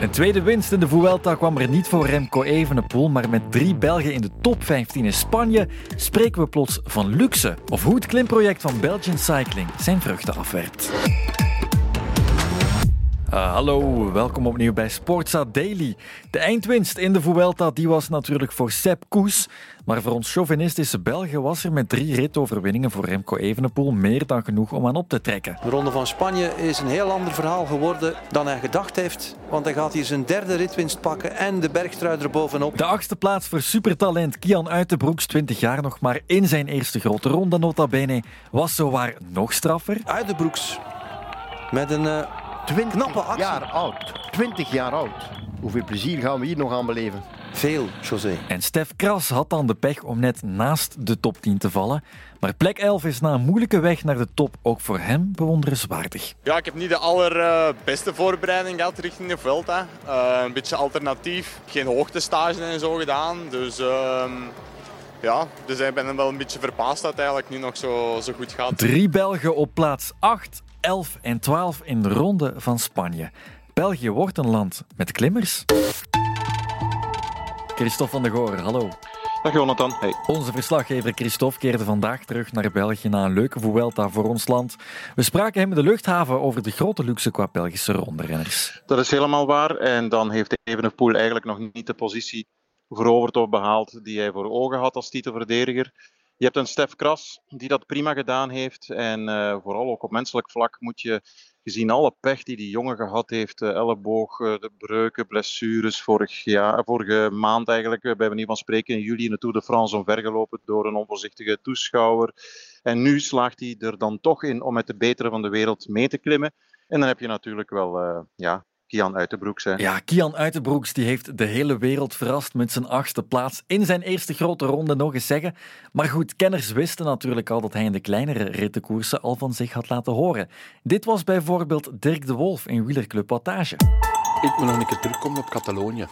Een tweede winst in de Vuelta kwam er niet voor Remco Evenepoel, maar met drie Belgen in de top 15 in Spanje spreken we plots van luxe. Of hoe het klimproject van Belgian Cycling zijn vruchten afwerpt. Uh, hallo, welkom opnieuw bij Sportsa Daily. De eindwinst in de Vuelta die was natuurlijk voor Sepp Koes. Maar voor ons chauvinistische Belgen was er met drie ritoverwinningen voor Remco Evenepoel meer dan genoeg om aan op te trekken. De Ronde van Spanje is een heel ander verhaal geworden dan hij gedacht heeft. Want hij gaat hier zijn derde ritwinst pakken en de bergtrui erbovenop. De achtste plaats voor supertalent Kian Uitenbroeks, 20 jaar nog maar in zijn eerste grote ronde nota bene, was zowaar nog straffer. Uitenbroeks met een... Uh 20 jaar oud. 20 jaar oud. Hoeveel plezier gaan we hier nog aan beleven? Veel, José. En Stef Kras had dan de pech om net naast de top 10 te vallen. Maar plek 11 is na een moeilijke weg naar de top ook voor hem bewonderenswaardig. Ja, ik heb niet de allerbeste voorbereiding gehad richting de Vuelta. Uh, een beetje alternatief. Geen hoogtestage en zo gedaan. Dus... Uh, ja, dus ik ben wel een beetje verbaasd dat het eigenlijk nu nog zo, zo goed gaat. Drie Belgen op plaats 8 11 en 12 in de ronde van Spanje. België wordt een land met klimmers. Christophe van de Goor, hallo. Dag Jonathan. Hey. Onze verslaggever Christophe keerde vandaag terug naar België na een leuke Vuelta voor ons land. We spraken hem in de luchthaven over de grote luxe qua Belgische rondrenners. Dat is helemaal waar. En dan heeft Evenepoel eigenlijk nog niet de positie veroverd of behaald die hij voor ogen had als titelverdediger. Je hebt een Stef Kras die dat prima gedaan heeft. En uh, vooral ook op menselijk vlak moet je, gezien alle pech die die jongen gehad heeft, uh, elleboog, uh, de breuken, blessures, vorig jaar, vorige maand eigenlijk, bij manier van spreken, in juli in de Tour de France omvergelopen door een onvoorzichtige toeschouwer. En nu slaagt hij er dan toch in om met de betere van de wereld mee te klimmen. En dan heb je natuurlijk wel ja, Kian Uitenbroeks. Hè. Ja, Kian Uitenbroeks die heeft de hele wereld verrast met zijn achtste plaats in zijn eerste grote ronde, nog eens zeggen. Maar goed, kenners wisten natuurlijk al dat hij in de kleinere rittenkoersen al van zich had laten horen. Dit was bijvoorbeeld Dirk de Wolf in Wielerclub Wattage. Ik moet nog een keer terugkomen op Catalonië.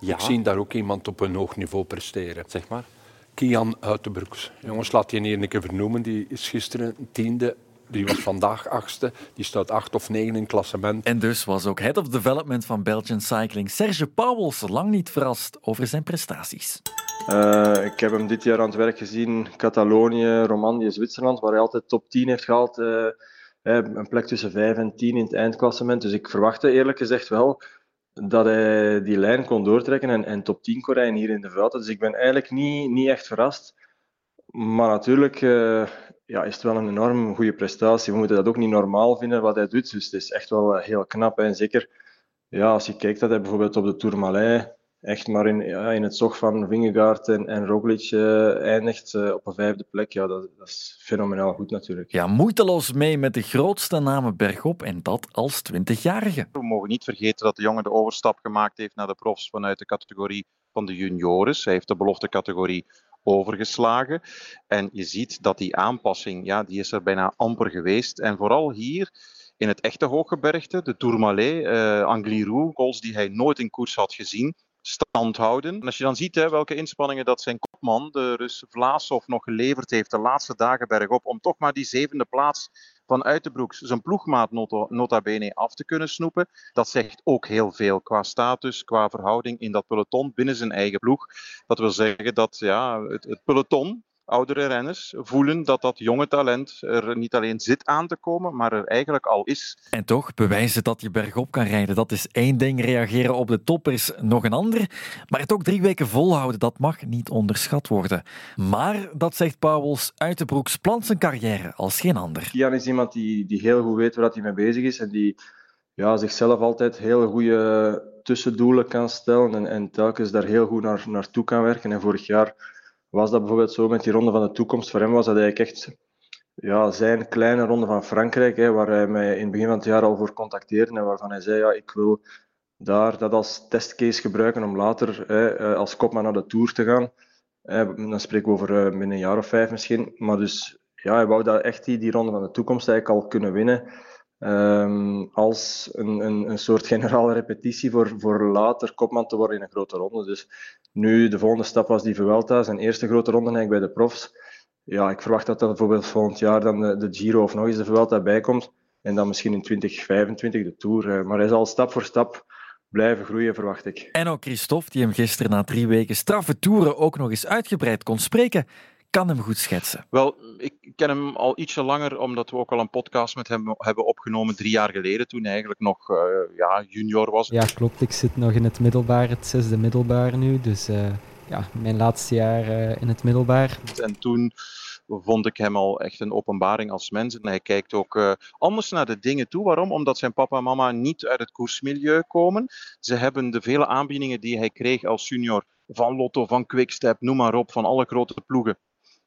Ja. Ik zie daar ook iemand op een hoog niveau presteren. Zeg maar. Kian Uitenbroeks. Jongens, laat je hier een keer vernoemen. Die is gisteren tiende die was vandaag achtste. Die staat acht of negen in het klassement. En dus was ook Head of Development van Belgian Cycling Serge Pauwels lang niet verrast over zijn prestaties. Uh, ik heb hem dit jaar aan het werk gezien. Catalonië, Romandie, Zwitserland, waar hij altijd top 10 heeft gehaald. Uh, een plek tussen 5 en 10 in het eindklassement. Dus ik verwachtte eerlijk gezegd wel dat hij die lijn kon doortrekken en, en top 10 kon rijden hier in de Vuelta. Dus ik ben eigenlijk niet, niet echt verrast. Maar natuurlijk, uh, ja, is het wel een enorm goede prestatie. We moeten dat ook niet normaal vinden wat hij doet. Dus het is echt wel eh, heel knap. En zeker ja, als je kijkt dat hij bijvoorbeeld op de Tourmalet echt maar in, ja, in het zog van Vingegaard en, en Roglic uh, eindigt uh, op een vijfde plek. Ja, dat, dat, is fenomenaal goed natuurlijk. Ja, moeiteloos mee met de grootste namen bergop en dat als 20-jarige. We mogen niet vergeten dat de jongen de overstap gemaakt heeft naar de profs vanuit de categorie van de juniores. Hij heeft de belofte categorie overgeslagen. En je ziet dat die aanpassing, ja, die is er bijna amper geweest. En vooral hier in het echte hooggebergte, de Tourmalet, uh, Angliru, goals die hij nooit in koers had gezien, stand houden. En als je dan ziet hè, welke inspanningen dat zijn kopman, de Rus Vlaasov, nog geleverd heeft de laatste dagen bergop, om toch maar die zevende plaats van Uitenbroeks zijn ploegmaat nota, nota bene af te kunnen snoepen. Dat zegt ook heel veel qua status, qua verhouding in dat peloton binnen zijn eigen ploeg. Dat wil zeggen dat ja, het, het peloton, oudere renners voelen dat dat jonge talent er niet alleen zit aan te komen, maar er eigenlijk al is. En toch, bewijzen dat je bergop kan rijden, dat is één ding. Reageren op de top is nog een ander. Maar het ook drie weken volhouden, dat mag niet onderschat worden. Maar, dat zegt Pauwels, Uitenbroeks plant zijn carrière als geen ander. Jan is iemand die, die heel goed weet waar hij mee bezig is en die ja, zichzelf altijd heel goede tussendoelen kan stellen en, en telkens daar heel goed naar, naartoe kan werken. En vorig jaar was dat bijvoorbeeld zo met die ronde van de toekomst. Voor hem was dat eigenlijk echt ja, zijn kleine ronde van Frankrijk, hè, waar hij mij in het begin van het jaar al voor contacteerde en waarvan hij zei, ja, ik wil daar dat als testcase gebruiken om later hè, eh, als kopman naar de Tour te gaan. Dan spreken we over eh, binnen een jaar of vijf misschien. Maar dus ja, hij wou dat echt die, die ronde van de toekomst eigenlijk al kunnen winnen. Um, als een, een, een soort generale repetitie voor, voor later kopman te worden in een grote ronde. Dus nu, de volgende stap was die Vuelta, zijn eerste grote ronde eigenlijk bij de profs. Ja, ik verwacht dat er bijvoorbeeld volgend jaar dan de, Giro of nog eens de Vuelta bijkomt. En dan misschien in 2025 de Tour. Maar hij zal stap voor stap blijven groeien, verwacht ik. En ook Christophe, die hem gisteren na drie weken straffe toeren ook nog eens uitgebreid kon spreken, kan hem goed schetsen. Wel, ik ken hem al ietsje langer, omdat we ook al een podcast met hem hebben opgenomen drie jaar geleden, toen hij eigenlijk nog uh, ja, junior was. Ja, klopt. Ik zit nog in het middelbaar, het zesde middelbaar nu. Dus uh, ja, mijn laatste jaar uh, in het middelbaar. En toen vond ik hem al echt een openbaring als mens. En hij kijkt ook uh, anders naar de dingen toe. Waarom? Omdat zijn papa en mama niet uit het koersmilieu komen. Ze hebben de vele aanbiedingen die hij kreeg als junior van Lotto, van Quickstep, noem maar op, van alle grote ploegen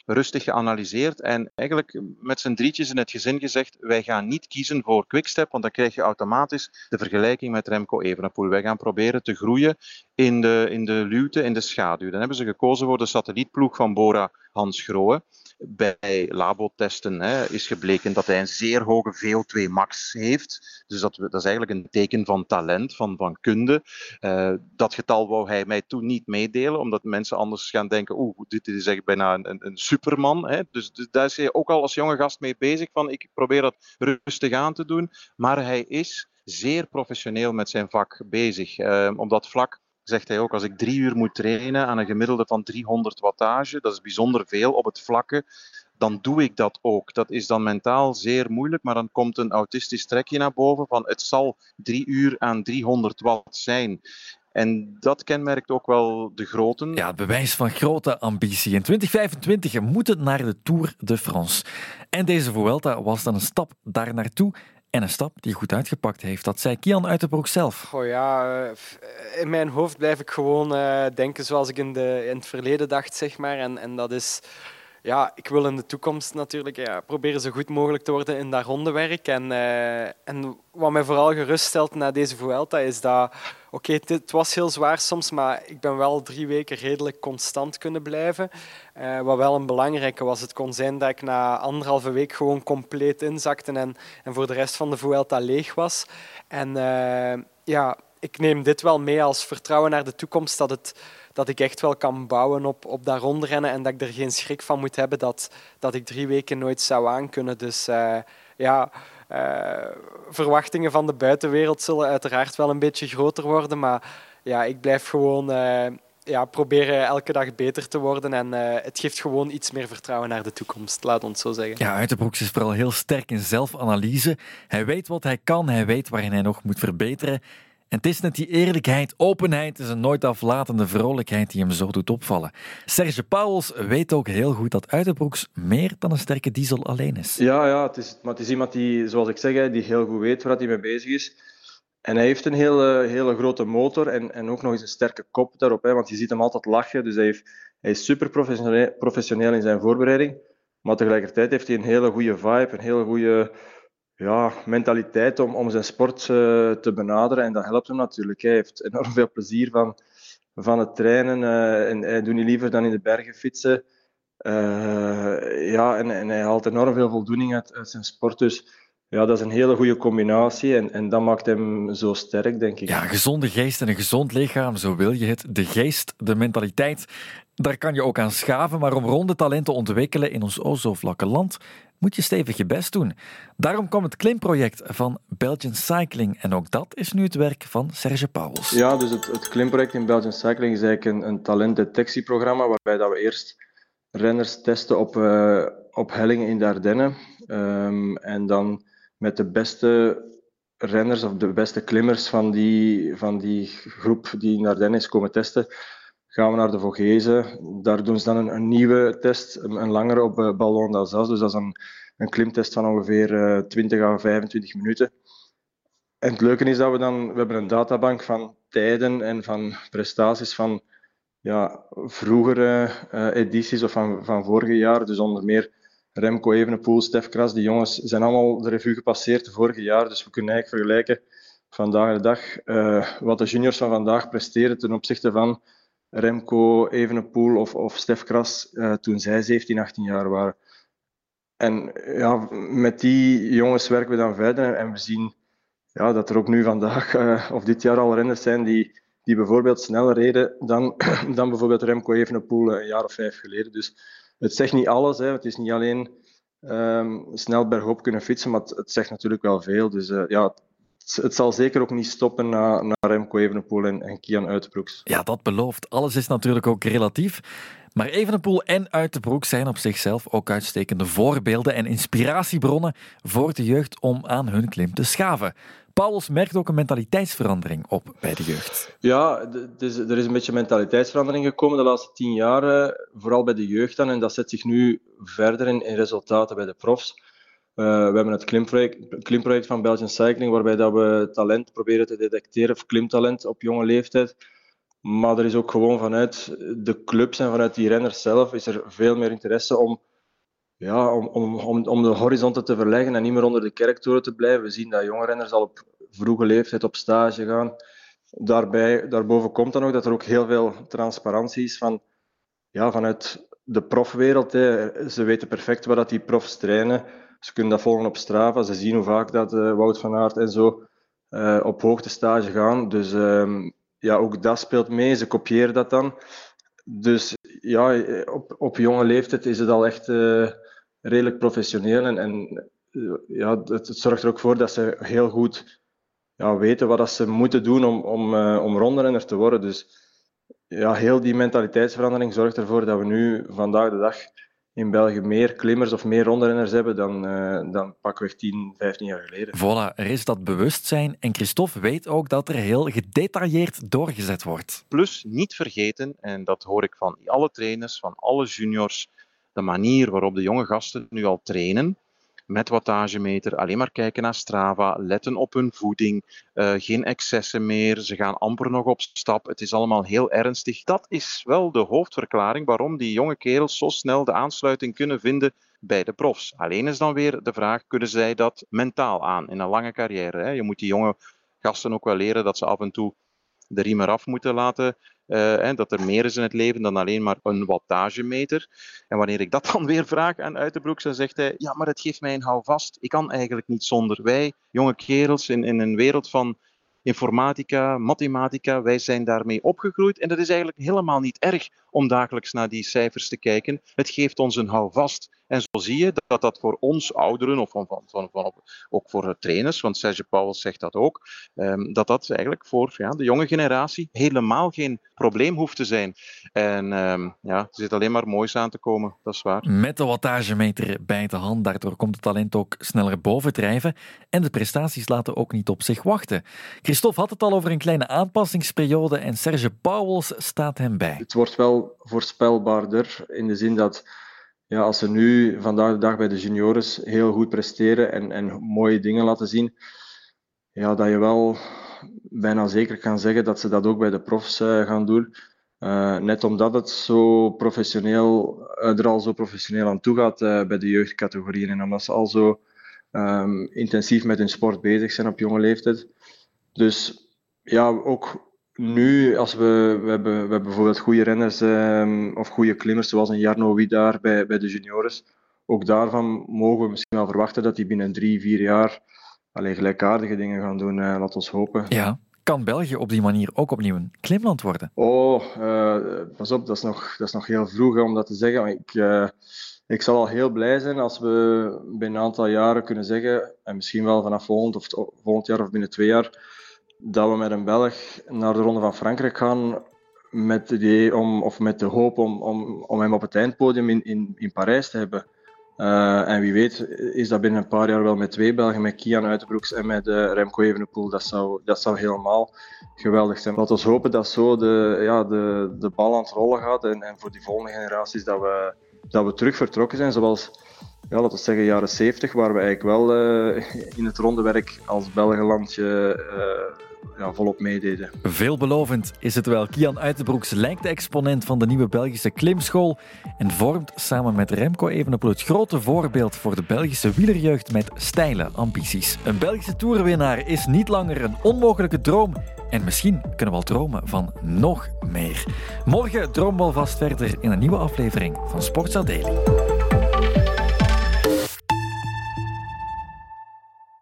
rustig geanalyseerd en eigenlijk met z'n drietjes in het gezin gezegd, wij gaan niet kiezen voor Quickstep, want dan krijg je automatisch de vergelijking met Remco Evenepoel. Wij gaan proberen te groeien in de, in de luwte, in de schaduw. Dan hebben ze gekozen voor de satellietploeg van Bora Hans Grohe bij labotesten hè, is gebleken dat hij een zeer hoge VO2 max heeft. Dus dat, dat is eigenlijk een teken van talent, van, van kunde. Uh, dat getal wou hij mij toen niet meedelen, omdat mensen anders gaan denken, oeh, dit is eigenlijk bijna een, een, een superman. Hè. Dus, dus, daar is hij ook al als jonge gast mee bezig van, ik probeer dat rustig aan te doen. Maar hij is zeer professioneel met zijn vak bezig. Uh, op dat vlak zegt hij ook, als ik drie uur moet trainen aan een gemiddelde van 300 wattage, dat is bijzonder veel op het vlakke, dan doe ik dat ook. Dat is dan mentaal zeer moeilijk, maar dan komt een autistisch trekje naar boven van het zal drie uur aan 300 watt zijn. En dat kenmerkt ook wel de groten. Ja, bewijs van grote ambitie. In 2025 moet het naar de Tour de France. En deze Vuelta was dan een stap daar naartoe. En een stap die goed uitgepakt heeft. Dat zei Kian uit de broek zelf. Oh ja, eh, in mijn hoofd blijf ik gewoon uh, denken zoals ik in, de, in het verleden dacht, zeg maar. En, en dat is ja, ik wil in de toekomst natuurlijk ja, proberen zo goed mogelijk te worden in dat rondewerk. En, uh, en wat mij vooral geruststelt na deze Vuelta is dat, oké, het was heel zwaar soms, maar ik ben wel drie weken redelijk constant kunnen blijven. Uh, wat wel een belangrijke was, het kon zijn dat ik na anderhalve week gewoon compleet inzakte en, en voor de rest van de Vuelta leeg was. En uh, ja, ik neem dit wel mee als vertrouwen naar de toekomst dat het dat ik echt wel kan bouwen op, op dat rondrennen en dat ik er geen schrik van moet hebben dat, dat ik drie weken nooit zou aankunnen. Dus uh, ja, uh, verwachtingen van de buitenwereld zullen uiteraard wel een beetje groter worden, maar ja, ik blijf gewoon uh, ja, proberen elke dag beter te worden en het geeft gewoon iets meer vertrouwen naar de toekomst, laat ons zo zeggen. Ja, Uiterbroeks is vooral heel sterk in zelfanalyse. Hij weet wat hij kan, hij weet waarin hij nog moet verbeteren en het is net die eerlijkheid, openheid, is een nooit aflatende vrolijkheid die hem zo doet opvallen. Serge Pauwels weet ook heel goed dat Uitenbroeks meer dan een sterke diesel alleen is. Ja, ja het, is, maar het is iemand die, zoals ik zeg, die heel goed weet waar hij mee bezig is. En hij heeft een hele, hele grote motor en, en ook nog eens een sterke kop daarop. Hè, want je ziet hem altijd lachen, dus hij, heeft, hij is super professioneel, professioneel in zijn voorbereiding. Maar tegelijkertijd heeft hij een hele goede vibe, een hele goede ja, mentaliteit om, om zijn sport uh, te benaderen. En dat helpt hem natuurlijk. Hij heeft enorm veel plezier van, van het trainen. Uh, en hij doet niet liever dan in de bergen fietsen. Uh, ja, en, en hij haalt enorm veel voldoening uit, uit zijn sport. Dus ja, dat is een hele goede combinatie en, en dat maakt hem zo sterk, denk ik. Ja, gezonde geest en een gezond lichaam, zo wil je het. De geest, de mentaliteit, daar kan je ook aan schaven. Maar om ronde talenten te ontwikkelen in ons o zo vlakke land, moet je stevig je best doen. Daarom kwam het klimproject van Belgian Cycling. En ook dat is nu het werk van Serge Pauwels. Ja, dus het, het klimproject in Belgian Cycling is eigenlijk een, een talentdetectieprogramma waarbij dat we eerst renners testen op, uh, op hellingen in de Ardennen. Um, en dan met de beste renners of de beste klimmers van die, van die groep die naar Ardennen is komen testen, gaan we naar de Vogezen. Daar doen ze dan een, een nieuwe test, een, langere op uh, Ballon d'Alsace. Dus dat is een, een klimtest van ongeveer uh, 20 à 25 minuten. En het leuke is dat we dan, we hebben een databank van tijden en van prestaties van ja, vroegere uh, edities of van, van vorige jaar. Dus onder meer Remco Evenepoel, Stef Kras, die jongens zijn allemaal de revue gepasseerd vorig jaar. Dus we kunnen eigenlijk vergelijken vandaag de dag wat de juniors van vandaag presteren ten opzichte van Remco Evenepoel of, of Stef Kras uh, toen zij 17, 18 jaar waren. En ja, met die jongens werken we dan verder en we zien ja, dat er ook nu vandaag uh, of dit jaar al renners zijn die, die bijvoorbeeld sneller reden dan, dan bijvoorbeeld Remco Evenepoel een jaar of vijf geleden. Dus het zegt niet alles. Hè. Het is niet alleen um, snel bergop kunnen fietsen, maar het, zegt natuurlijk wel veel. Dus ja, het zal zeker ook niet stoppen na, na Remco Evenepoel en, en Kian Uitenbroeks. Ja, dat belooft. Alles is natuurlijk ook relatief. Maar Evenepoel en Uitenbroek zijn op zichzelf ook uitstekende voorbeelden en inspiratiebronnen voor de jeugd om aan hun klim te schaven. Pauwels merkt ook een mentaliteitsverandering op bij de jeugd. Ja, is, er is een beetje mentaliteitsverandering gekomen de laatste tien jaar, vooral bij de jeugd dan. En dat zet zich nu verder in, in resultaten bij de profs. Uh, we hebben het klimproject, van Belgian Cycling, waarbij dat we talent proberen te detecteren, of klimtalent op jonge leeftijd. Maar er is ook gewoon vanuit de clubs en vanuit die renners zelf is er veel meer interesse om, ja, om, om, om, om de horizonten te verleggen en niet meer onder de kerktoren te blijven. We zien dat jonge renners al op vroege leeftijd op stage gaan. Daarbij, daarboven komt dan ook dat er ook heel veel transparantie is van, ja, vanuit de profwereld. Hè. Ze weten perfect waar dat die profs trainen. Ze kunnen dat volgen op Strava. Ze zien hoe vaak dat uh, Wout van Aert en zo uh, op hoogtestage gaan. Dus um, ja, ook dat speelt mee. Ze kopiëren dat dan. Dus ja, op, op jonge leeftijd is het al echt redelijk professioneel. En, en ja, het, zorgt er ook voor dat ze heel goed ja, weten wat dat ze moeten doen om, om, om rondrenner te worden. Dus ja, heel die mentaliteitsverandering zorgt ervoor dat we nu vandaag de dag in België meer klimmers of meer rondrenners hebben dan, uh, dan pakweg 10, 15 jaar geleden. Voilà, er is dat bewustzijn en Christophe weet ook dat er heel gedetailleerd doorgezet wordt. Plus, niet vergeten, en dat hoor ik van alle trainers, van alle juniors, de manier waarop de jonge gasten nu al trainen, met wattagemeter, alleen maar kijken naar Strava, letten op hun voeding, uh, geen excessen meer, ze gaan amper nog op stap, het is allemaal heel ernstig. Dat is wel de hoofdverklaring waarom die jonge kerels zo snel de aansluiting kunnen vinden bij de profs. Alleen is dan weer de vraag, kunnen zij dat mentaal aan in een lange carrière? Hè? Je moet die jonge gasten ook wel leren dat ze af en toe de riem eraf moeten laten uh, dat er meer is in het leven dan alleen maar een wattagemeter. En wanneer ik dat dan weer vraag aan Uitenbroek, dan zegt hij: Ja, maar het geeft mij een houvast. Ik kan eigenlijk niet zonder. Wij, jonge kerels in, in een wereld van informatica, mathematica, wij zijn daarmee opgegroeid. En dat is eigenlijk helemaal niet erg om dagelijks naar die cijfers te kijken. Het geeft ons een houvast. En zo zie je dat dat voor ons ouderen, of van, van, van, van ook voor trainers, want Serge Pauwels zegt dat ook, um, dat dat eigenlijk voor ja, de jonge generatie helemaal geen probleem hoeft te zijn. En um, ja, er zit alleen maar moois aan te komen, dat is waar. Met de wattagemeter bij de hand, daardoor komt het talent ook sneller bovendrijven en de prestaties laten ook niet op zich wachten. Christophe had het al over een kleine aanpassingsperiode en Serge Pauwels staat hem bij. Het wordt wel voorspelbaarder in de zin dat ja, als ze nu vandaag de dag bij de juniores heel goed presteren en, en mooie dingen laten zien, ja, dat je wel bijna zeker kan zeggen dat ze dat ook bij de profs uh, gaan doen. Uh, net omdat het zo professioneel, uh, er al zo professioneel aan toe gaat bij de jeugdcategorieën en omdat ze al zo um, intensief met hun sport bezig zijn op jonge leeftijd. Dus ja, ook nu, als we, we, hebben, we hebben bijvoorbeeld goede renners um, of goede klimmers, zoals een Jarno Widaar bij, bij de juniores. Ook daarvan mogen we misschien wel verwachten dat die binnen drie, vier jaar alleen gelijkaardige dingen gaan doen. Uh, laat ons hopen. Ja. Kan België op die manier ook opnieuw een klimland worden? Oh, uh, pas op, dat is, nog, dat is nog heel vroeg om dat te zeggen. Ik, uh, ik zal al heel blij zijn als we binnen een aantal jaren kunnen zeggen, en misschien wel vanaf volgend, of volgend jaar of binnen twee jaar, dat we met een Belg naar de Ronde van Frankrijk gaan met, idee om, of met de hoop om, om, om hem op het eindpodium in, in, in Parijs te hebben. Uh, en wie weet is dat binnen een paar jaar wel met twee Belgen, met Kian Uitenbroeks en met uh, Remco Evenepoel. Dat zou, dat zou helemaal geweldig zijn. Laten we hopen dat zo de, ja, de, de bal aan het rollen gaat en, en voor die volgende generaties dat we, dat we terug vertrokken zijn, zoals ja, laten we zeggen jaren 70, waar we eigenlijk wel uh, in het rondewerk als Belgenlandje ja, volop meededen. Veelbelovend is het wel. Kian Uitenbroeks lijkt de exponent van de nieuwe Belgische klimschool en vormt samen met Remco Evenepoel het grote voorbeeld voor de Belgische wielerjeugd met steile ambities. Een Belgische toerwinnaar is niet langer een onmogelijke droom en misschien kunnen we al dromen van nog meer. Morgen dromen we alvast verder in een nieuwe aflevering van Sportsa Daily.